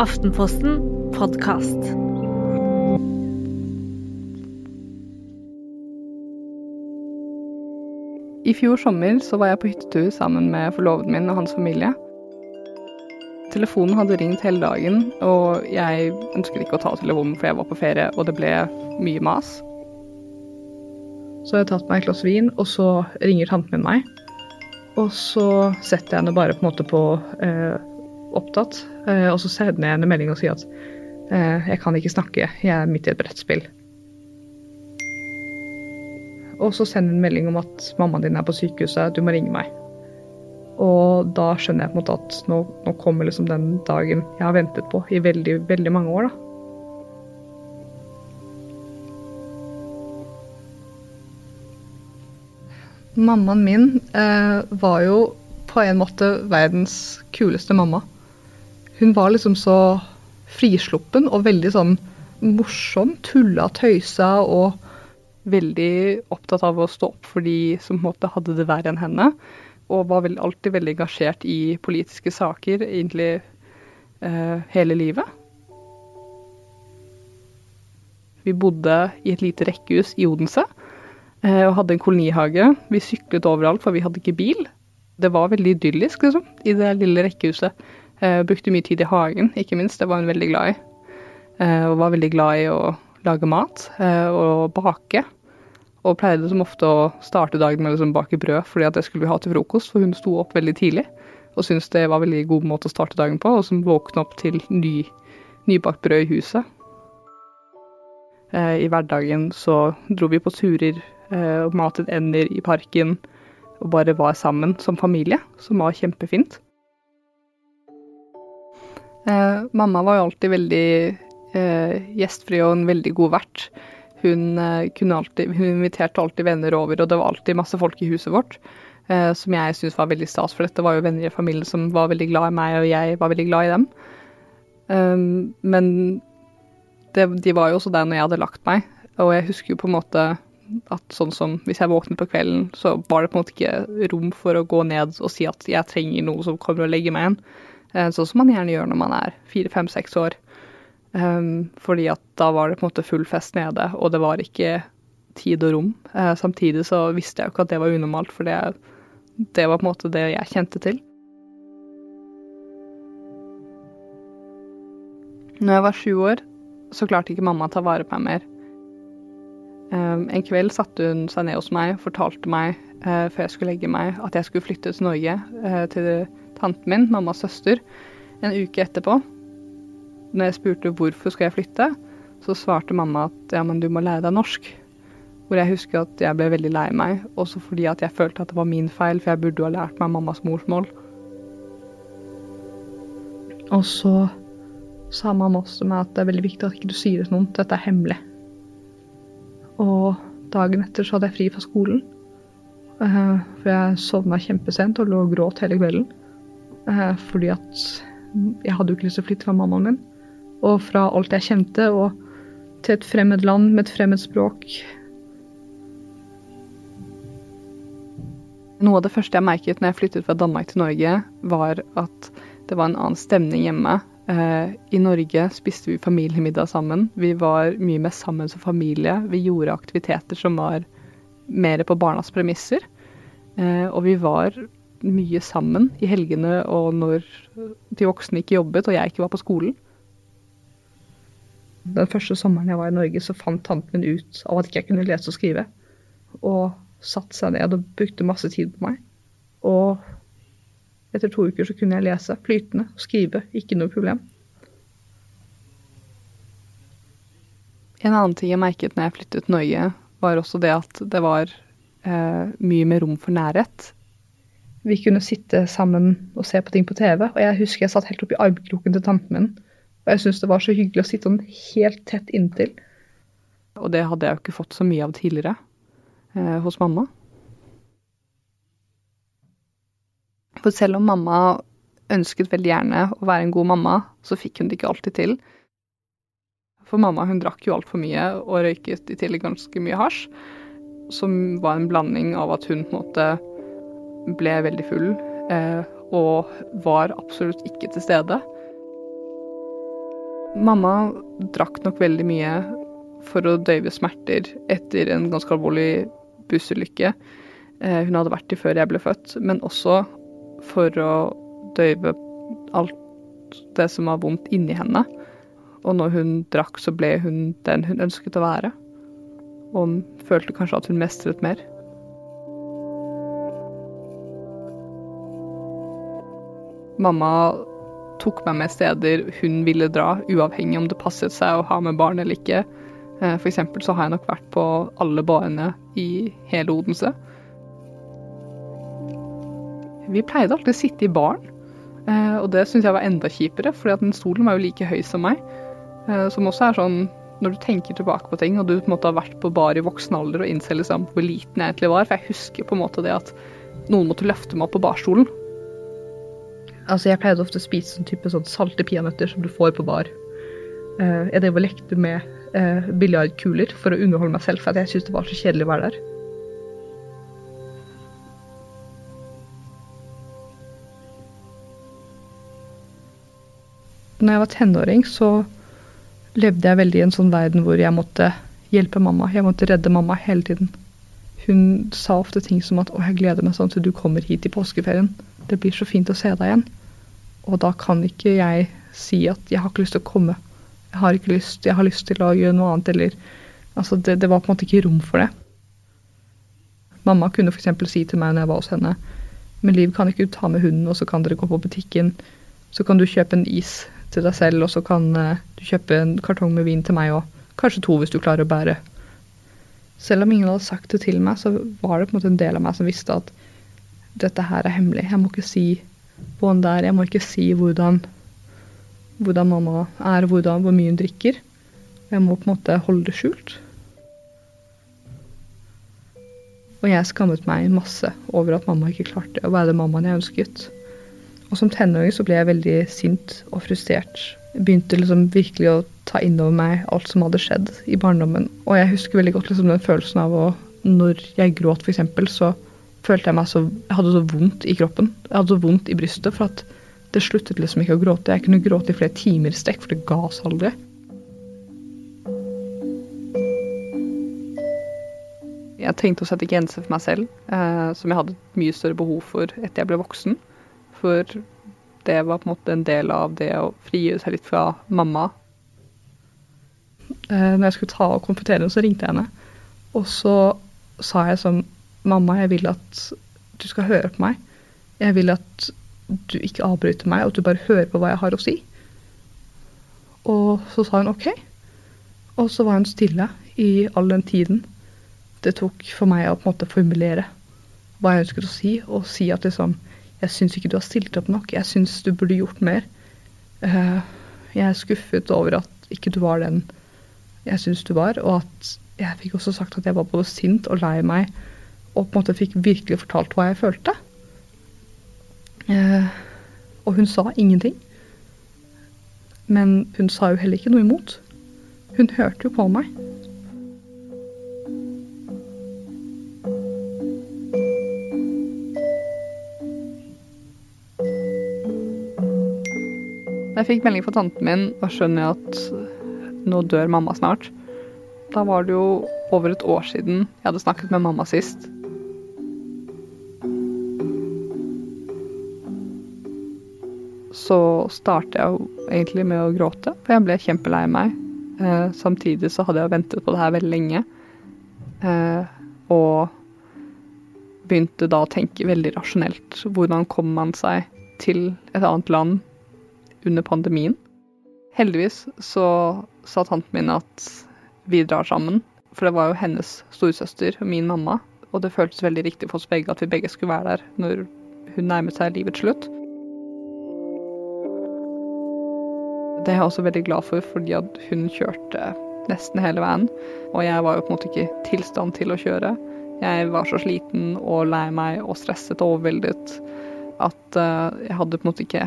Aftenposten podkast. I fjor sommer så var jeg på hyttetur sammen med forloveden min og hans familie. Telefonen hadde ringt hele dagen, og jeg ønsket ikke å ta telefonen for jeg var på ferie, og det ble mye mas. Så har jeg tatt meg et glass vin, og så ringer tanten min meg. Og så setter jeg henne bare på en måte på eh, opptatt, eh, og så sender jeg en melding og sier at eh, jeg kan ikke snakke, jeg er midt i et brettspill. Og så sender hun melding om at mammaen din er på sykehuset, du må ringe meg. Og da skjønner jeg på en måte at nå, nå kommer liksom den dagen jeg har ventet på i veldig, veldig mange år, da. Mammaen min eh, var jo på en måte verdens kuleste mamma. Hun var liksom så frisluppen og veldig sånn morsom, tulla, tøysa og veldig opptatt av å stå opp for de som på en måte hadde det verre enn henne. Og var vel, alltid veldig engasjert i politiske saker, egentlig eh, hele livet. Vi bodde i et lite rekkehus i Odense eh, og hadde en kolonihage. Vi syklet overalt, for vi hadde ikke bil. Det var veldig idyllisk, liksom, i det lille rekkehuset. Eh, brukte mye tid i hagen, ikke minst. Det var hun veldig glad i. Eh, og var veldig glad i å lage mat eh, og bake. Og pleide som ofte å starte dagen med å liksom bake brød, fordi at det skulle vi ha til frokost. For hun sto opp veldig tidlig og syntes det var en veldig god måte å starte dagen på. Og som våkne opp til ny, nybakt brød i huset. I hverdagen så dro vi på turer og matet ender i parken. Og bare var sammen som familie, som var kjempefint. Eh, mamma var jo alltid veldig eh, gjestfri og en veldig god vert. Hun, eh, alltid, hun, inviterte alltid venner over, og det var alltid masse folk i huset vårt. Eh, som jeg syntes var veldig stas, for dette var jo venner i familien som var veldig glad i meg, og jeg var veldig glad i dem. Um, men det, de var jo også der når jeg hadde lagt meg, og jeg husker jo på en måte at sånn som hvis jeg våknet på kvelden, så var det på en måte ikke rom for å gå ned og si at jeg trenger noe som kommer og legger meg igjen. Eh, sånn som man gjerne gjør når man er fire, fem, seks år. Um, fordi at da var det på en måte full fest nede, og det var ikke tid og rom. Uh, samtidig så visste jeg jo ikke at det var unormalt, for det, det var på en måte det jeg kjente til. Når jeg var sju år, så klarte ikke mamma å ta vare på meg mer. Um, en kveld satte hun seg ned hos meg og fortalte meg før jeg skulle legge meg, at jeg skulle flytte til Norge, uh, til tanten min, mammas søster, en uke etterpå når jeg spurte hvorfor skal jeg flytte, så svarte mamma at ja, men du må lære deg norsk. Hvor jeg husker at jeg ble veldig lei meg, også fordi at jeg følte at det var min feil, for jeg burde ha lært meg mammas morsmål. Og så sa mamma også til meg at det er veldig viktig at ikke du sier det til noen, dette er hemmelig. Og dagen etter så hadde jeg fri fra skolen. Uh, for jeg sovna kjempesent og lå og gråt hele kvelden. Uh, fordi at jeg hadde jo ikke lyst til å flytte fra mammaen min og fra alt jeg kjente, og til et fremmed land med et fremmed språk. Noe av det første jeg merket når jeg flyttet fra Danmark til Norge, var at det var en annen stemning hjemme. Eh, I Norge spiste vi familiemiddag sammen. Vi var mye mer sammen som familie. Vi gjorde aktiviteter som var mer på barnas premisser. Eh, og vi var mye sammen i helgene og når de voksne ikke jobbet og jeg ikke var på skolen. Den første sommeren jeg var i Norge, så fant tanten min ut av at ikke jeg kunne lese og skrive. Og satte seg ned og brukte masse tid på meg. Og etter to uker så kunne jeg lese flytende og skrive. Ikke noe problem. En annen ting jeg merket når jeg flyttet til Norge, var også det at det var eh, mye mer rom for nærhet. Vi kunne sitte sammen og se på ting på TV, og jeg husker jeg satt helt oppi armkroken til tanten min og jeg syntes det var så hyggelig å sitte sånn helt tett inntil. Og det hadde jeg jo ikke fått så mye av tidligere eh, hos mamma. For selv om mamma ønsket veldig gjerne å være en god mamma, så fikk hun det ikke alltid til. For mamma hun drakk jo altfor mye og røyket i tillegg ganske mye hasj. Som var en blanding av at hun på en måte ble veldig full eh, og var absolutt ikke til stede. Mamma drakk nok veldig mye for å døyve smerter etter en ganske alvorlig bussulykke. Eh, hun hadde vært i før jeg ble født, men også for å døyve alt det som var vondt inni henne. Og når hun drakk, så ble hun den hun ønsket å være. Og hun følte kanskje at hun mestret mer. Mamma tok meg med steder hun ville dra, uavhengig om det passet seg å ha med barn eller ikke. Eh, for eksempel så har jeg nok vært på alle barene i hele Odense. Vi pleide alltid å sitte i baren, eh, og det syns jeg var enda kjipere, for den stolen var jo like høy som meg. Eh, som også er sånn når du tenker tilbake på ting, og du på en måte har vært på bar i voksen alder og innser liksom hvor liten jeg egentlig var, for jeg husker på en måte det at noen måtte løfte meg opp på barstolen. Altså, jeg pleide ofte å spise sånn type sånn salte peanøtter som du får på bar. Uh, jeg drev og lekte med uh, biljardkuler for å underholde meg selv, for jeg syntes det var så kjedelig å være der. Når jeg var tenåring, så levde jeg veldig i en sånn verden hvor jeg måtte hjelpe mamma. Jeg måtte redde mamma hele tiden. Hun sa ofte ting som at 'Å, jeg gleder meg sånn til du kommer hit i påskeferien'. Det blir så fint å se deg igjen. Og da kan ikke jeg si at jeg har ikke lyst til å komme. Jeg har ikke lyst, jeg har lyst til å gjøre noe annet, eller Altså, det, det var på en måte ikke rom for det. Mamma kunne f.eks. si til meg når jeg var hos henne Men Liv, kan ikke du ta med hunden, og så kan dere gå på butikken? Så kan du kjøpe en is til deg selv, og så kan uh, du kjøpe en kartong med vin til meg òg. Kanskje to hvis du klarer å bære. Selv om ingen hadde sagt det til meg, så var det på en måte en del av meg som visste at dette her er hemmelig. Jeg må ikke si hvordan det er. Jeg må ikke si hvordan, hvordan mamma er, hvordan, hvor mye hun drikker. Jeg må på en måte holde det skjult. Og jeg skammet meg masse over at mamma ikke klarte å være den mammaen jeg ønsket. Og som tenåring så ble jeg veldig sint og frustrert. Jeg begynte liksom virkelig å ta inn over meg alt som hadde skjedd i barndommen. Og jeg husker veldig godt liksom den følelsen av å Når jeg gråt, f.eks., så følte jeg meg så Jeg hadde så vondt i kroppen. Jeg hadde så vondt i brystet for at det sluttet liksom ikke å gråte. Jeg kunne gråte i flere timer i strekk, for det ga seg aldri. Jeg trengte å sette grenser for meg selv, eh, som jeg hadde mye større behov for etter jeg ble voksen. For det var på en måte en del av det å frigjøre seg litt fra mamma. Eh, når jeg skulle ta og konfrontere henne, så ringte jeg henne. Og så sa jeg som Mamma, jeg vil at du skal høre på meg. Jeg vil at du ikke avbryter meg, og at du bare hører på hva jeg har å si. Og så sa hun OK. Og så var hun stille i all den tiden det tok for meg å på en måte formulere hva jeg ønsket å si, og si at liksom Jeg syns ikke du har stilt opp nok. Jeg syns du burde gjort mer. Uh, jeg er skuffet over at ikke du var den jeg syns du var, og at jeg fikk også sagt at jeg var både sint og lei meg og på en måte fikk virkelig fortalt hva jeg følte. Eh, og hun sa ingenting. Men hun sa jo heller ikke noe imot. Hun hørte jo på meg. Jeg fikk melding fra tanten min og skjønner at nå dør mamma snart. Da var det jo over et år siden jeg hadde snakket med mamma sist. så startet jeg egentlig med å gråte, for jeg ble kjempelei meg. Eh, samtidig så hadde jeg ventet på det her veldig lenge. Eh, og begynte da å tenke veldig rasjonelt. Hvordan kommer man seg til et annet land under pandemien? Heldigvis så sa tanten min at vi drar sammen. For det var jo hennes storesøster og min mamma. Og det føltes veldig riktig for oss begge at vi begge skulle være der når hun nærmet seg livets slutt. Det er jeg også veldig glad for, fordi at hun kjørte nesten hele veien. Og jeg var jo på en måte ikke i tilstand til å kjøre. Jeg var så sliten og lei meg og stresset og overveldet at uh, jeg hadde på en måte ikke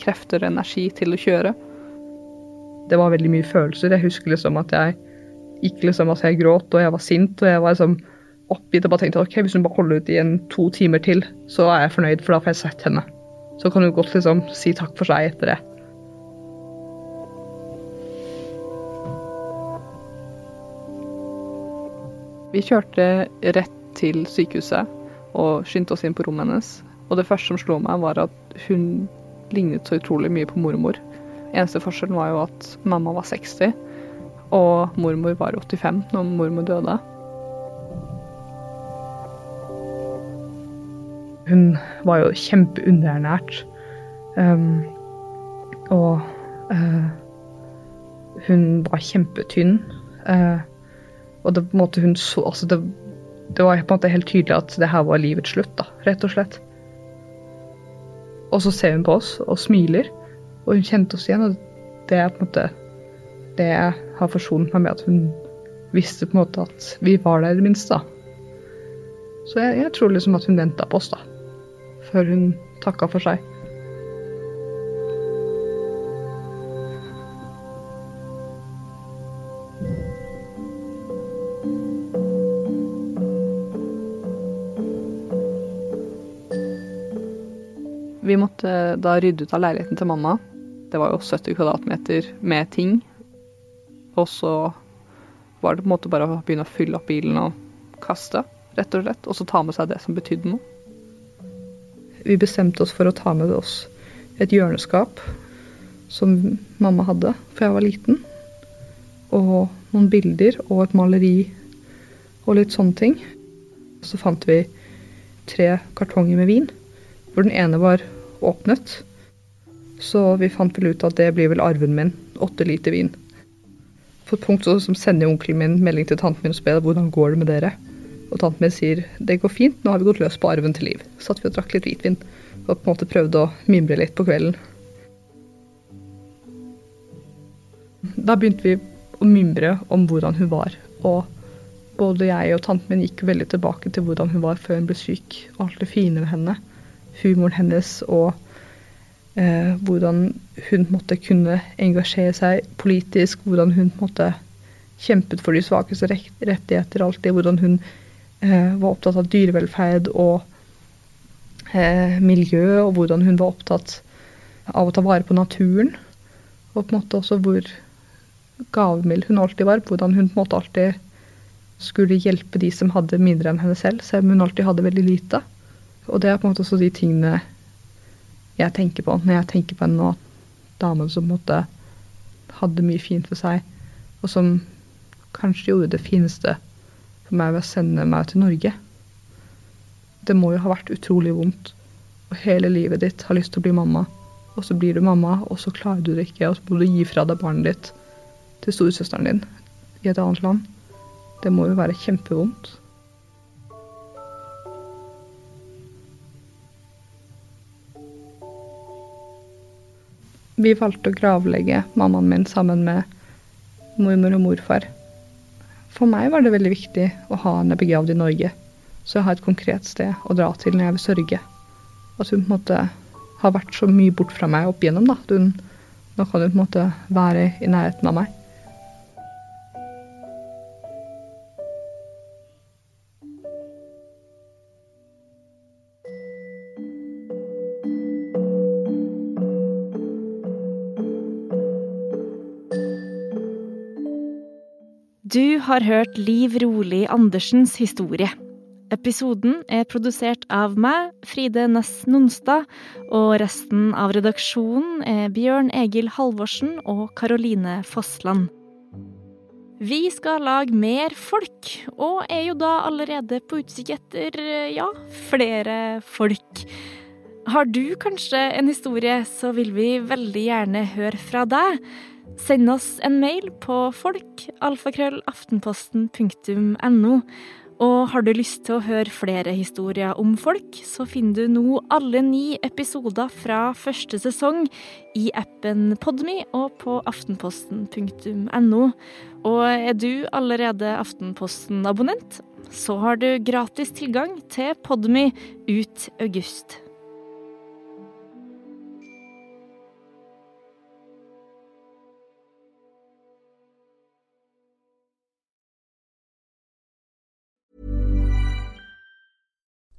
krefter og energi til å kjøre. Det var veldig mye følelser. Jeg husker liksom at jeg gikk liksom, altså jeg gråt og jeg var sint. og jeg var liksom oppgitt og bare tenkte ok, hvis hun bare holder ut i en to timer til, så er jeg fornøyd, for da får jeg sett henne. Så kan hun godt liksom si takk for seg etter det. Vi kjørte rett til sykehuset og skyndte oss inn på rommet hennes. Og det første som slo meg, var at hun lignet så utrolig mye på mormor. Eneste forskjellen var jo at mamma var 60, og mormor var 85 når mormor døde. Hun var jo kjempeunderernært. Um, og uh, hun var kjempetynn. Uh, og det, på en måte hun så altså det, det, var på en måte helt tydelig at det her var livets slutt, da, rett og slett. Og så ser hun på oss og smiler, og hun kjente oss igjen. Og det er på en måte det jeg har forsonet meg med at hun visste på en måte at vi var der i det minste. da. Så jeg, jeg tror liksom at hun venta på oss, da. Før hun takka for seg. Måtte da rydde ut av leiligheten til mamma. Det var jo 70 kvadratmeter med ting. Og så var det på en måte bare å begynne å fylle opp bilen og kaste, rett og slett. Og så ta med seg det som betydde noe. Vi bestemte oss for å ta med oss et hjørneskap som mamma hadde for jeg var liten. Og noen bilder og et maleri og litt sånne ting. Så fant vi tre kartonger med vin, hvor den ene var åpnet. Så vi fant vel ut at det blir vel arven min. Åtte liter vin. På et punkt så sender onkelen min melding til tanten min og spør hvordan går det med dere. Og tanten min sier det går fint, nå har vi gått løs på arven til Liv. Så satt vi og drakk litt hvitvin og på en måte prøvde å mimre litt på kvelden. Da begynte vi å mimre om hvordan hun var. Og både jeg og tanten min gikk veldig tilbake til hvordan hun var før hun ble syk, og alt det fine ved henne humoren hennes og eh, hvordan hun måtte kunne engasjere seg politisk, hvordan hun måtte kjempet for de svakeste rettigheter, alltid, hvordan hun eh, var opptatt av dyrevelferd og eh, miljø, og hvordan hun var opptatt av å ta vare på naturen. Og på en måte også hvor gavmild hun alltid var. Hvordan hun på en måte alltid skulle hjelpe de som hadde mindre enn henne selv, selv om hun alltid hadde veldig lite. Og det er på en måte også de tingene jeg tenker på når jeg tenker på en dame som på en måte hadde mye fint for seg, og som kanskje gjorde det fineste for meg ved å sende meg til Norge. Det må jo ha vært utrolig vondt. Og hele livet ditt har lyst til å bli mamma, og så blir du mamma, og så klarer du det ikke, og så må du gi fra deg barnet ditt til storesøsteren din i et annet land. Det må jo være kjempevondt. Vi valgte å gravlegge mammaen min sammen med mormor og morfar. For meg var det veldig viktig å ha henne begravd i Norge, så jeg har et konkret sted å dra til når jeg vil sørge. At hun på en måte har vært så mye bort fra meg opp igjennom. da. Hun, nå kan hun på en måte være i nærheten av meg. Du har hørt Liv Rolig Andersens historie. Episoden er produsert av meg, Fride Næss Nonstad, og resten av redaksjonen er Bjørn Egil Halvorsen og Karoline Fossland. Vi skal lage mer folk, og er jo da allerede på utkikk etter, ja, flere folk. Har du kanskje en historie, så vil vi veldig gjerne høre fra deg. Send oss en mail på folkalfakrøllaftenposten.no. Og har du lyst til å høre flere historier om folk, så finner du nå alle ni episoder fra første sesong i appen Podmy og på aftenposten.no. Og er du allerede Aftenposten-abonnent, så har du gratis tilgang til Podmy ut august.